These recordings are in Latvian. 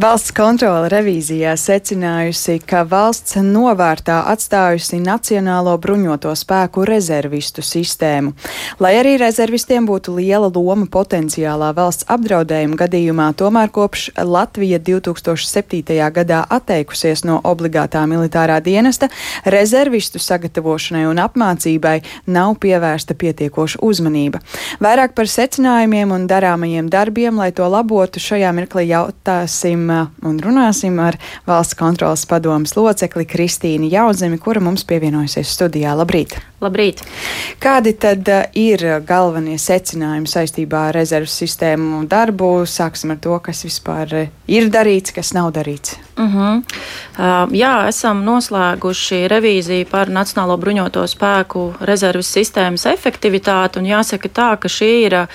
Valsts kontrole revīzijā secinājusi, ka valsts novārtā atstājusi Nacionālo bruņoto spēku rezervistu sistēmu. Lai arī rezervistiem būtu liela loma potenciālā valsts apdraudējuma gadījumā, tomēr kopš Latvija 2007. gadā atteikusies no obligātā militārā dienesta, rezervistu sagatavošanai un apmācībai nav pievērsta pietiekoša uzmanība. Vairāk par secinājumiem un darāmajiem darbiem, lai to labotu, šajā mirklī jautāsim un runāsim ar valsts kontrolas padomas locekli Kristīnu Jauzemi, kura mums pievienojusies studijā. Labrīt! Labrīt! Kādi tad ir galvenie secinājumi saistībā ar rezervu sistēmu darbu? Sāksim ar to, kas vispār ir darīts, kas nav darīts. Uh -huh. uh, jā, esam noslēguši revīziju par Nacionālo bruņoto spēku rezerves sistēmas efektivitāti, un jāsaka tā, ka šī ir uh,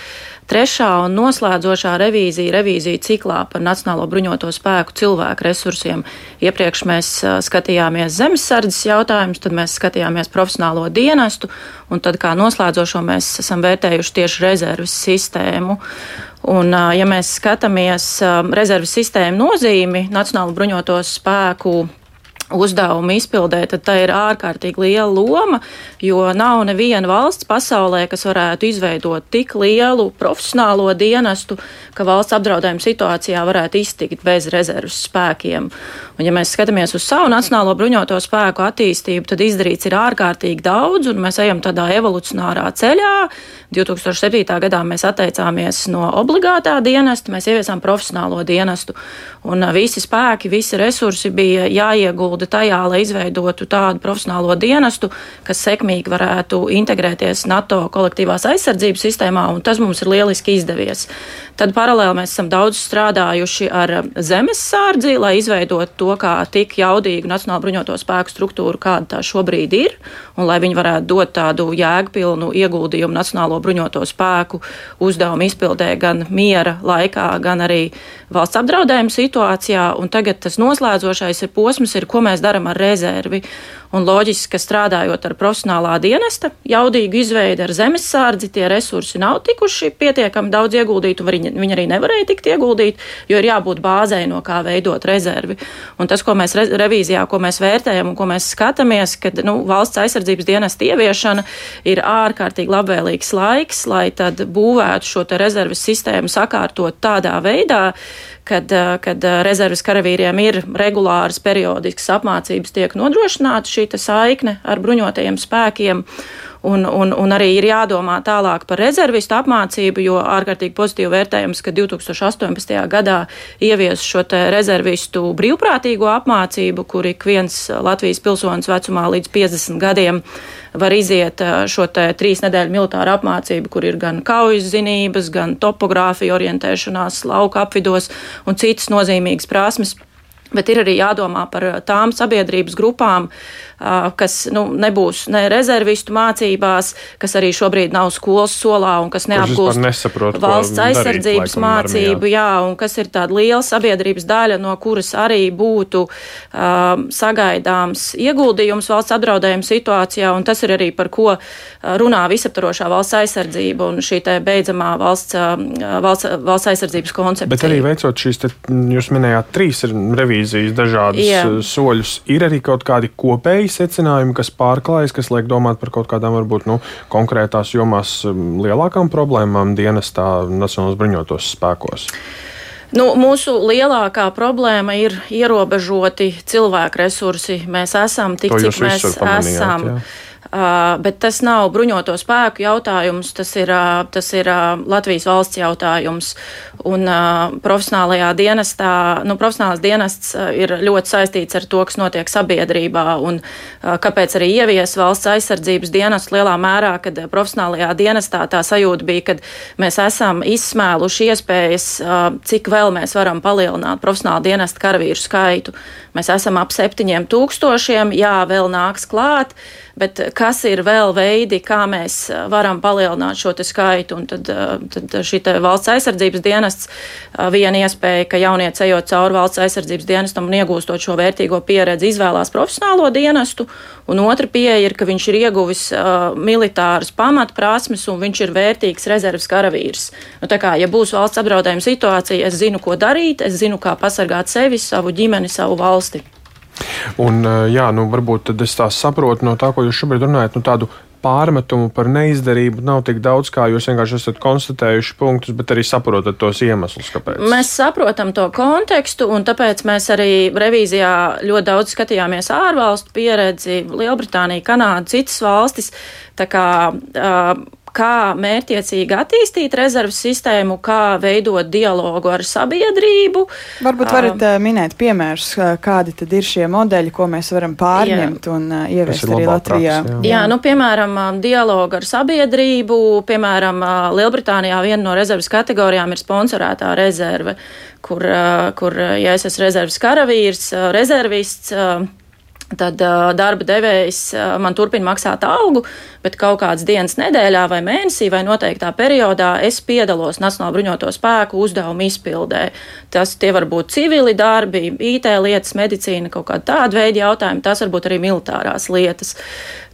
Trešā un noslēdzošā revīzija revīzija ciklā par Nacionālo bruņoto spēku cilvēku resursiem. Iepriekš mēs skatījāmies zemesardzes jautājumus, tad mēs skatījāmies profesionālo dienestu, un tad kā noslēdzošo mēs esam vērtējuši tieši rezerves sistēmu. Un, ja mēs skatāmies rezerves sistēmu nozīmi Nacionālo bruņoto spēku uzdevumu izpildē, tad tā ir ārkārtīgi liela loma, jo nav neviena valsts pasaulē, kas varētu izveidot tik lielu profesionālo dienestu, ka valsts apdraudējuma situācijā varētu iztikt bez rezerves spēkiem. Un, ja mēs skatāmies uz savu nacionālo bruņoto spēku attīstību, tad izdarīts ir ārkārtīgi daudz, un mēs ejam tādā evolucionārā ceļā. 2007. gadā mēs atteicāmies no obligātā dienesta, mēs ieviesām profesionālo dienestu, un visi spēki, visi resursi bija jāiegulda jāiegulda tajā, lai izveidotu tādu profesionālo dienestu, kas sekmīgi varētu integrēties NATO kolektīvās aizsardzības sistēmā, un tas mums ir lieliski izdevies. Tad paralēli mēs esam daudz strādājuši ar zemes sārdzi, lai izveidotu to kā tik jaudīgu Nacionālo bruņoto spēku struktūru, kāda tā šobrīd ir, un lai viņi varētu dot tādu jēgpilnu ieguldījumu Nacionālo bruņoto spēku uzdevumu izpildē gan miera laikā, gan arī valsts apdraudējuma situācijā. Un tagad tas noslēdzošais ir posms, ir, ko mēs darām ar rezervi. Un loģiski, ka strādājot ar profesionālā dienesta, jaudīgu izveidi ar zemesārdzi, tie resursi nav tikuši pietiekami daudz ieguldīti, un viņi, arī nevarēja tikt ieguldīti, jo ir jābūt bāzei, no kā veidot rezervi. Un tas, ko mēs re revīzijā, ko mēs vērtējam un ko mēs skatāmies, kad nu, valsts aizsardzības dienesta ieviešana ir ārkārtīgi labvēlīgs laiks, lai tad būvētu šo rezerves sistēmu sakārtot tādā veidā, kad, kad rezerves karavīriem ir regulāras periodiskas apmācības, tiek nodrošināta šī saikne ar bruņotajiem spēkiem. Un, un, un arī ir jādomā tālāk par rezervistu apmācību, jo ārkārtīgi pozitīvi vērtējams, ka 2018. gadā ievies šo rezervistu brīvprātīgo apmācību, kur ik viens Latvijas pilsonis vecumā līdz 50 gadiem var iziet šo trīs nedēļu militāru apmācību, kur ir gan kaujas zinības, gan topogrāfija, orientēšanās lauka apvidos un citas nozīmīgas prasmes. Bet ir arī jādomā par tām sabiedrības grupām, uh, kas nu, nebūs ne rezervistu mācībās, kas arī šobrīd nav skolas solā un kas neapgūst valsts aizsardzības darīt, mācību, jā, un kas ir tāda liela sabiedrības daļa, no kuras arī būtu um, sagaidāms ieguldījums valsts apdraudējuma situācijā, un tas ir arī par ko runā visaptarošā valsts aizsardzība un šī te beidzamā valsts, valsts, valsts aizsardzības koncepcija. Bet arī veicot šīs, te, jūs minējāt trīs revīzijas dažādus jā. soļus, ir arī kaut kādi kopēji secinājumi, kas pārklājas, kas liek domāt par kaut kādām varbūt nu, konkrētās jomās um, lielākām problēmām dienestā Nacionālajos bruņotos spēkos? Nu, mūsu lielākā problēma ir ierobežoti cilvēku resursi. Mēs esam tik, cik mēs esam. Jā. Uh, bet tas nav bruņoto spēku jautājums, tas ir, uh, tas ir uh, Latvijas valsts jautājums. Un profesionālajā dienestā, nu, profesionālās dienests ir ļoti saistīts ar to, kas notiek sabiedrībā un kāpēc arī ievies valsts aizsardzības dienestu lielā mērā, kad profesionālajā dienestā tā sajūta bija, ka mēs esam izsmēluši iespējas, cik vēl mēs varam palielināt profesionāla dienesta karavīru skaitu. Mēs esam ap septiņiem tūkstošiem, jā, vēl nāks klāt bet kas ir vēl veidi, kā mēs varam palielināt šo skaitu. Un tad, tad šī valsts aizsardzības dienas dienests. Viena iespēja, ka jaunieši ejot cauri valsts aizsardzības dienestam un iegūstot šo vērtīgo pieredzi, izvēlās profesionālo dienestu, un otra pieeja ir, ka viņš ir ieguvis uh, militāras pamatprasmes un viņš ir vērtīgs rezerves karavīrs. Nu, tā kā, ja būs valsts apdraudējuma situācija, es zinu, ko darīt, es zinu, kā pasargāt sevi, savu ģimeni, savu valsti. Un, jā, nu, varbūt es tā saprotu no tā, ko jūs šobrīd runājat, nu, tādu pārmetumu par neizdarību nav tik daudz, kā jūs vienkārši esat konstatējuši punktus, bet arī saprotat tos iemeslus, kāpēc. Mēs saprotam to kontekstu, un tāpēc mēs arī revīzijā ļoti daudz skatījāmies ārvalstu pieredzi, Lielbritānija, Kanāda, citas valstis. Tā kā, uh, kā mērķiecīgi attīstīt rezerves sistēmu, kā veidot dialogu ar sabiedrību. Varbūt varat uh, minēt piemērus, kādi tad ir šie modeļi, ko mēs varam pārņemt jā. un uh, ieviest arī Latvijā. Praks, jā. jā, nu, piemēram, dialogu ar sabiedrību, piemēram, Lielbritānijā viena no rezerves kategorijām ir sponsorētā rezerve, kur, kur ja es esmu rezerves karavīrs, rezervists, tad uh, darba devējs uh, man turpina maksāt algu, bet kaut kādas dienas nedēļā vai mēnesī vai noteiktā periodā es piedalos Nacionālo bruņoto spēku uzdevumu izpildē. Tas tie var būt civili darbi, IT lietas, medicīna, kaut kāda tāda veida jautājumi, tas var būt arī militārās lietas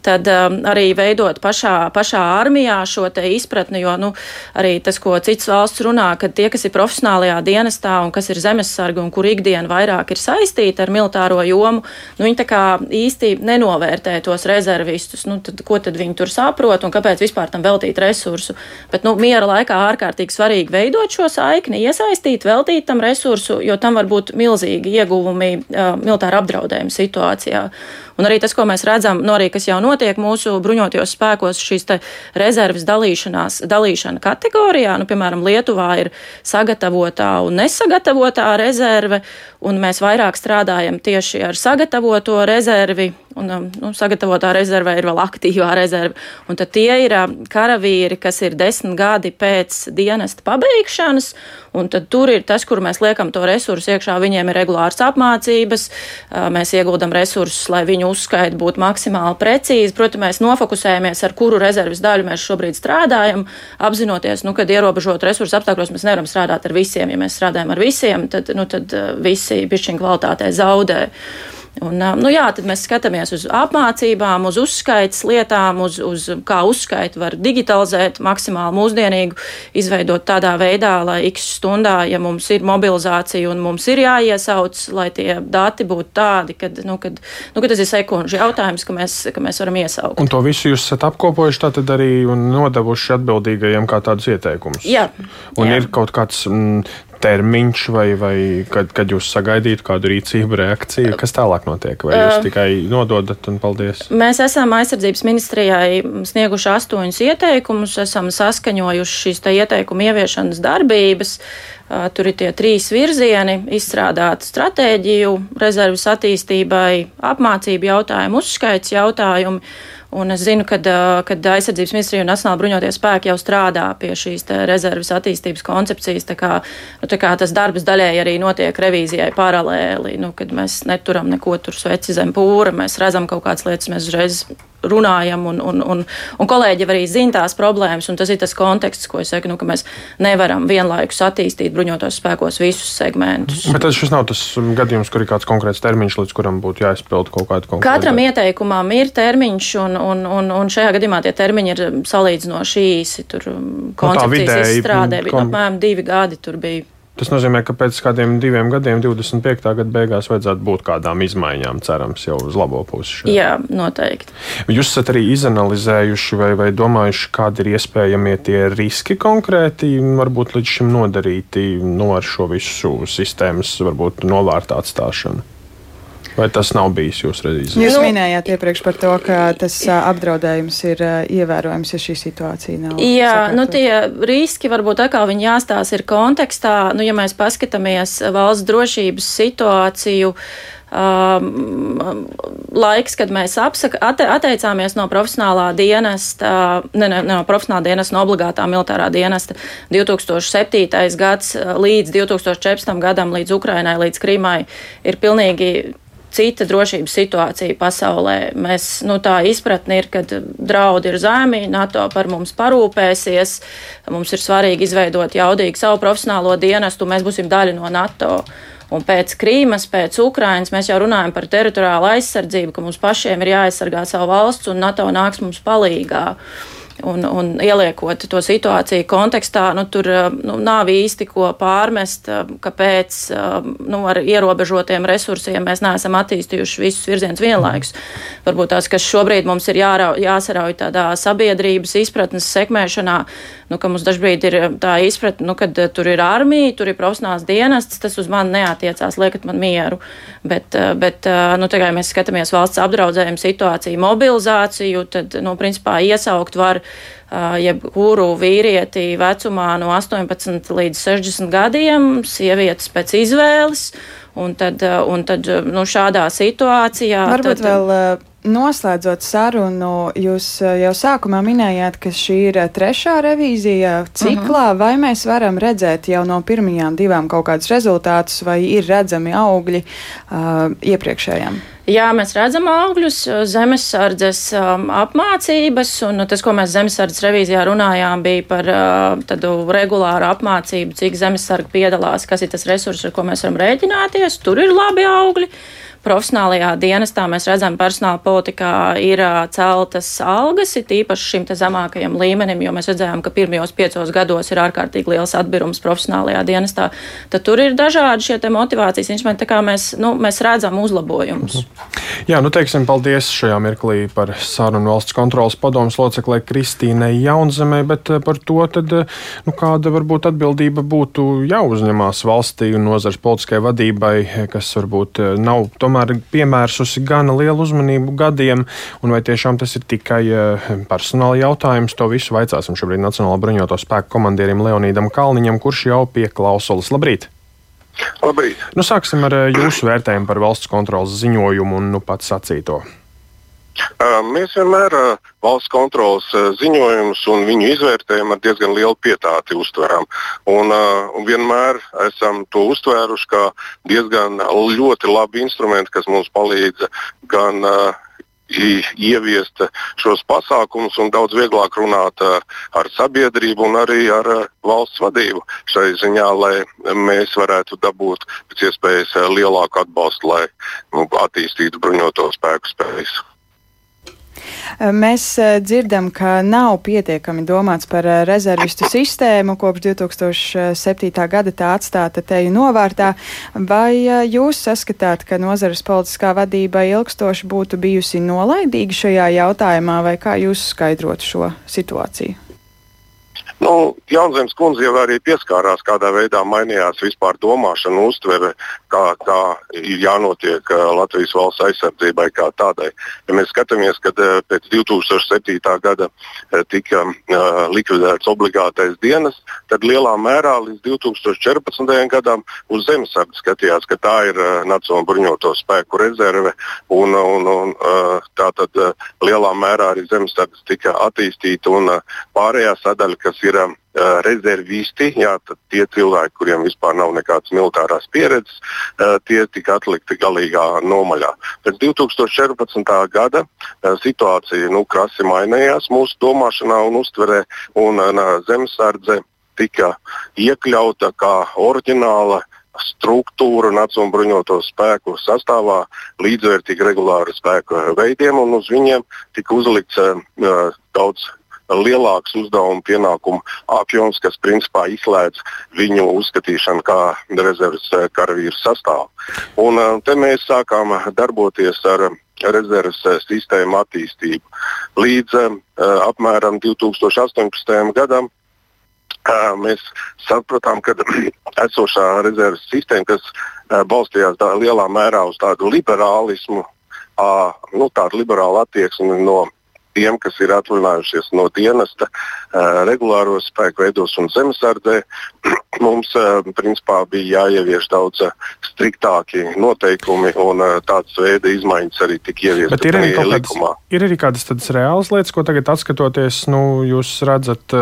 tad um, arī veidot pašā, pašā armijā šo izpratni, jo nu, arī tas, ko citas valsts runā, ka tie, kas ir profesionālajā dienestā un kas ir zemesargi un kur ikdiena vairāk ir saistīta ar militāro jomu, nu, viņi tā kā īsti nenovērtē tos rezervistus. Nu, tad, ko tad viņi tur saprot un kāpēc vispār tam veltīt resursu? Bet nu, miera laikā ārkārtīgi svarīgi veidot šo saikni, iesaistīt, veltīt tam resursu, jo tam var būt milzīgi ieguvumi uh, militāra apdraudējuma situācijā. Un arī tas, ko mēs redzam, no nu, arī kas jau notiek mūsu bruņotajos spēkos, šīs rezerves dalīšana kategorijā, nu, piemēram, Lietuvā ir sagatavotā un nesagatavotā rezerve, un mēs vairāk strādājam tieši ar sagatavoto rezervi Un um, nu, sagatavotā rezervē ir vēl aktīvā rezerve. Un tad tie ir um, karavīri, kas ir desmit gadi pēc dienesta pabeigšanas. Un tad tur ir tas, kur mēs liekam to resursu iekšā. Viņiem ir regulārs apmācības, uh, mēs ieguldam resursus, lai viņu uzskaita būtu maksimāli precīzi. Protams, mēs nofokusējamies, ar kuru rezerves daļu mēs šobrīd strādājam, apzinoties, nu, ka ierobežot resursu apstākļos mēs nevaram strādāt ar visiem. Ja mēs strādājam ar visiem, tad, nu, tad uh, visi pišķiņu kvalitātē zaudē. Un, nu jā, tad mēs skatāmies uz apmācībām, uz uzskaitas lietām, uz, uz kā uzskaitu var digitalizēt, maksimāli mūsdienīgu, izveidot tādā veidā, lai x stundā, ja mums ir mobilizācija un mums ir jāiesauc, lai tie dati būtu tādi, kad, nu, kad, nu, kad tas ir sekundžu jautājums, ka mēs, ka mēs varam iesaukt. Un to visu jūs esat apkopojuši tātad arī un nodevuši atbildīgajiem kā tādus ieteikumus. Jā. Un jā. ir kaut kāds mm, termiņš, vai, vai kad, kad jūs sagaidītu kādu rīcību, reakciju? Kas tālāk notiek? Vai jūs tikai nododat un paldies? Mēs esam aizsardzības ministrijai snieguši astoņus ieteikumus, esam saskaņojuši šīs ieteikumu ieviešanas darbības. Tur ir tie trīs virzieni - izstrādāt stratēģiju, rezerves attīstībai, apmācību jautājumu, uzskaits jautājumu Un es zinu, ka aizsardzības ministrija un Nacionāla bruņotie spēki jau strādā pie šīs rezerves attīstības koncepcijas. Tā kā, nu, tā kā tas darbs daļēji arī notiek revīzijai paralēli, nu, kad mēs neturam neko tur sveci zem pūra, mēs redzam kaut kādas lietas, mēs uzreiz runājam, un, un, un, un kolēģi arī zina tās problēmas, un tas ir tas konteksts, ko es saku, nu, ka mēs nevaram vienlaikus attīstīt bruņotos spēkos visus segmentus. Bet tas nav tas gadījums, kur ir kāds konkrēts termiņš, līdz kuram būtu jāizpild kaut kāda konkrēta. Katram ieteikumam ir termiņš, un, un, un, un šajā gadījumā tie termiņi ir salīdzinoši īsi. Tur um, koncepcijas no izstrādē bija kom... apmēram divi gadi tur bija. Tas nozīmē, ka pēc kādiem diviem gadiem, 25. gada beigās, vajadzētu būt kādām izmaiņām, cerams, jau uz labo pusi. Šeit. Jā, noteikti. Jūs esat arī izanalizējuši vai, vai domājuši, kādi ir iespējamie tie riski konkrēti, varbūt līdz šim nodarīti no ar šo visu sistēmas, varbūt novārtā atstāšanu. Vai tas nav bijis jūsu redzējums? Jūs nu, minējāt iepriekš par to, ka tas apdraudējums ir ievērojams, ja šī situācija nav. Jā, sakārtot. nu tie riski varbūt atkal viņi jāstāsta ir kontekstā. Nu, ja mēs paskatāmies valsts drošības situāciju, Um, laiks, kad mēs apsaka, ate, atteicāmies no profesionālā dienesta, ne, ne, ne no profesionālā dienesta, no obligātā militārā dienesta 2007. gads līdz 2014. gadam, līdz Ukrainai, līdz Krimai, ir pilnīgi cita drošības situācija pasaulē. Mēs, nu, tā izpratne ir, ka draudi ir zemi, NATO par mums parūpēsies, mums ir svarīgi izveidot jaudīgu savu profesionālo dienestu, mēs būsim daļa no NATO. Un pēc Krīmas, pēc Ukrainas mēs jau runājam par teritoriālu aizsardzību, ka mums pašiem ir jāaizsargā savu valsts un NATO nāks mums palīgā. Un, un ieliekot to situāciju kontekstā, nu, tur eh, nu, nav īsti ko pārmest, eh, kāpēc eh, nu, ar ierobežotiem resursiem mēs neesam attīstījuši visus virzienus vienlaikus. Varbūt tās, kas šobrīd mums ir jārau, jāsarauj tādā sabiedrības izpratnes sekmēšanā, nu, ka mums dažbrīd ir tā izpratne, nu, kad tur ir armija, tur ir profesionāls dienests, tas uz mani neatiecās, liekat man mieru. Bet, bet nu, tagad mēs skatāmies valsts apdraudējumu situāciju, mobilizāciju, tad, nu, principā iesaukt var jebkuru vīrieti vecumā no 18 līdz 60 gadiem, sievietes pēc izvēles. Un tad, un tad nu, šādā situācijā. Varbūt tad, vēl Noslēdzot sarunu, jūs jau sākumā minējāt, ka šī ir trešā revīzija ciklā. Uh mhm. -huh. Vai mēs varam redzēt jau no pirmajām divām kaut kādus rezultātus, vai ir redzami augļi uh, iepriekšējām? Jā, mēs redzam augļus, zemesardzes um, apmācības, un tas, ko mēs zemesardzes revīzijā runājām, bija par uh, tādu regulāru apmācību, cik zemesargi piedalās, kas ir tas resurs, ar ko mēs varam rēķināties. Tur ir labi augļi profesionālajā dienestā mēs redzam, personāla politikā ir celtas algas, it īpaši šim zemākajam līmenim, jo mēs redzējām, ka pirmajos piecos gados ir ārkārtīgi liels atbirums profesionālajā dienestā. Tad tur ir dažādi šie motivācijas instrumenti, kā mēs, nu, mēs redzam uzlabojumus. Mhm. Jā, nu teiksim paldies šajā mirklī par sarunu valsts kontrolas padomus loceklē Kristīnai Jaunzemē, bet par to tad, nu, kāda varbūt atbildība būtu jāuzņemās valstī un nozars politiskai vadībai, kas varbūt nav tomēr tomēr piemērsusi gana lielu uzmanību gadiem, un vai tiešām tas ir tikai eh, personāla jautājums, to visu vaicāsim šobrīd Nacionālā bruņoto spēku komandierim Leonīdam Kalniņam, kurš jau pie klausulas. Labrīt! Labrīt! Nu, sāksim ar eh, jūsu vērtējumu par valsts kontrolas ziņojumu un nu pats sacīto. Mēs vienmēr valsts kontrolas ziņojumus un viņu izvērtējumu ar diezgan lielu pietāti uztveram. Un, un vienmēr esam to uztvēruši kā diezgan ļoti labi instrumenti, kas mums palīdz gan ieviest šos pasākumus un daudz vieglāk runāt ar sabiedrību un arī ar valsts vadību šai ziņā, lai mēs varētu dabūt pēc iespējas lielāku atbalstu, lai nu, attīstītu bruņoto spēku spējas. Mēs eh, dzirdam, ka nav pietiekami domāts par eh, rezervistu sistēmu. Kopš 2007. gada tā atstāta teju novārtā. Vai eh, jūs saskatāt, ka nozares politiskā vadība ilgstoši būtu bijusi nolaidīga šajā jautājumā, vai kā jūs skaidrotu šo situāciju? Nu, Jaunzemes kundze jau arī pieskārās, kādā veidā mainījās vispār domāšana, uztvere, kā, kā ir jānotiek uh, Latvijas valsts aizsardzībai kā tādai. Ja mēs skatāmies, kad uh, pēc 2007. gada uh, tika likvidēts obligātais dienas, tad lielā mērā līdz 2014. gadam uz zemesardze skatījās, ka tā ir Nacionālo bruņoto spēku rezerve. Un, un, un, tā tad lielā mērā arī zemesardze tika attīstīta un pārējā sadaļa, kas ir ir uh, rezervisti, jā, tie cilvēki, kuriem vispār nav nekādas militārās pieredzes, uh, tie tika atlikti galīgā nomaļā. Pēc 2014. gada uh, situācija nu, krasi mainījās mūsu domāšanā un uztverē, un uh, zemesardze tika iekļauta kā oriģināla struktūra Nacionālo bruņoto spēku sastāvā līdzvērtīgi regulāru spēku veidiem, un uz viņiem tika uzlikts uh, daudz lielāks uzdevumu pienākumu apjoms, kas principā izslēdz viņu uzskatīšanu kā rezerves eh, karavīru sastāvu. Un eh, te mēs sākām darboties ar rezerves eh, sistēmu attīstību. Līdz apmēram 2018. gadam mēs sapratām, ka esošā rezerves sistēma, kas balstījās lielā mērā uz tādu liberālismu, nu, tādu liberālu attieksmi no tiem, kas ir atvaļinājušies no dienesta, uh, regulāros spēku veidos un zemesardzē, mums principā bija jāievieš daudz striktāki noteikumi un tādas veida izmaiņas arī tika ieviestas. Bet ir arī, kādas, ir arī kādas tādas reālas lietas, ko tagad atskatoties, nu, jūs redzat,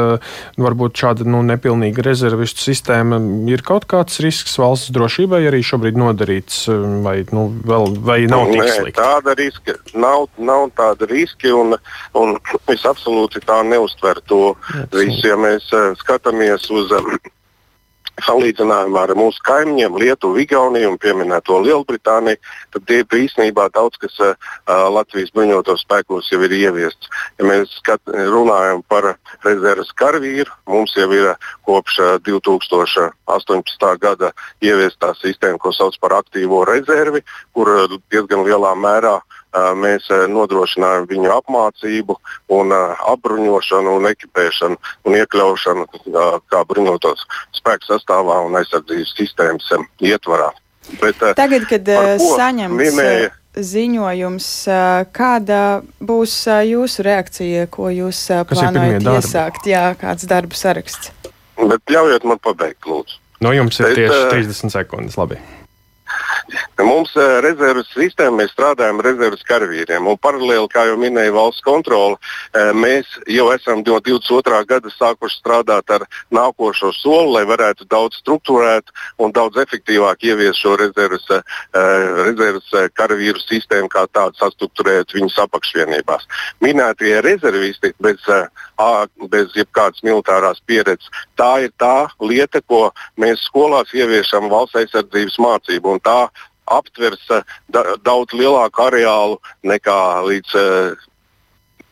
varbūt šāda nu, nepilnīga rezervistu sistēma ir kaut kāds risks valsts drošībai arī šobrīd nodarīts, vai, nu, vēl, vai nav tik slikti? Tāda riska nav, nav tāda riski, un, un es absolūti tā neuztveru to visu. Ja mēs uh, skatāmies uz uh, salīdzinājumā ar mūsu kaimiņiem, Lietuvu, Igauniju un pieminēto Lielbritāniju, tad tie īstenībā daudz kas uh, Latvijas bruņotos spēkos jau ir ieviests. Ja mēs skat, runājam par rezerves karavīru, mums jau ir kopš uh, 2018. gada ieviestā sistēma, ko sauc par aktīvo rezervi, kur uh, diezgan lielā mērā uh, mēs nodrošinājām viņu apmācību, un, apbruņošanu, un ekipēšanu un iekļaušanu kā bruņotos spēku sastāvā un aizsardzības sistēmas ietvarā. Bet, Tagad, kad saņemts minēja, ziņojums, kāda būs jūsu reakcija, ko jūs plānojat iesākt? Jā, kāds darba saraksts? Bet ļaujiet man pabeigt, lūdzu. No jums ir Bet, tieši 30 sekundes. Labi. Mums eh, rezerves sistēma, mēs strādājam ar rezerves karavīriem. Paralēli, kā jau minēja valsts kontrole, eh, mēs jau esam no 22. gada sākuši strādāt ar nākošo soli, lai varētu daudz struktūrēt un daudz efektīvāk ieviest šo rezerves, eh, rezerves karavīru sistēmu, kā tādu sastruktūrēt viņus apakšvienībās. Minētie rezervisti bez, bez jebkādas militārās pieredzes, tā ir tā lieta, ko mēs skolās ieviešam valsts aizsardzības mācību. Un tā aptvers eh, da, daudz lielāku areālu nekā līdz uh,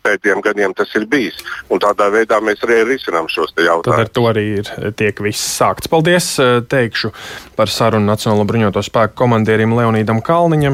pēdējiem gadiem tas ir bijis. Un tādā veidā mēs arī risinām šos jautājumus. Tad ar to arī ir, tiek viss sākts. Paldies, eh, teikšu par sarunu Nacionālo bruņoto spēku komandierim Leonīdam Kalniņam.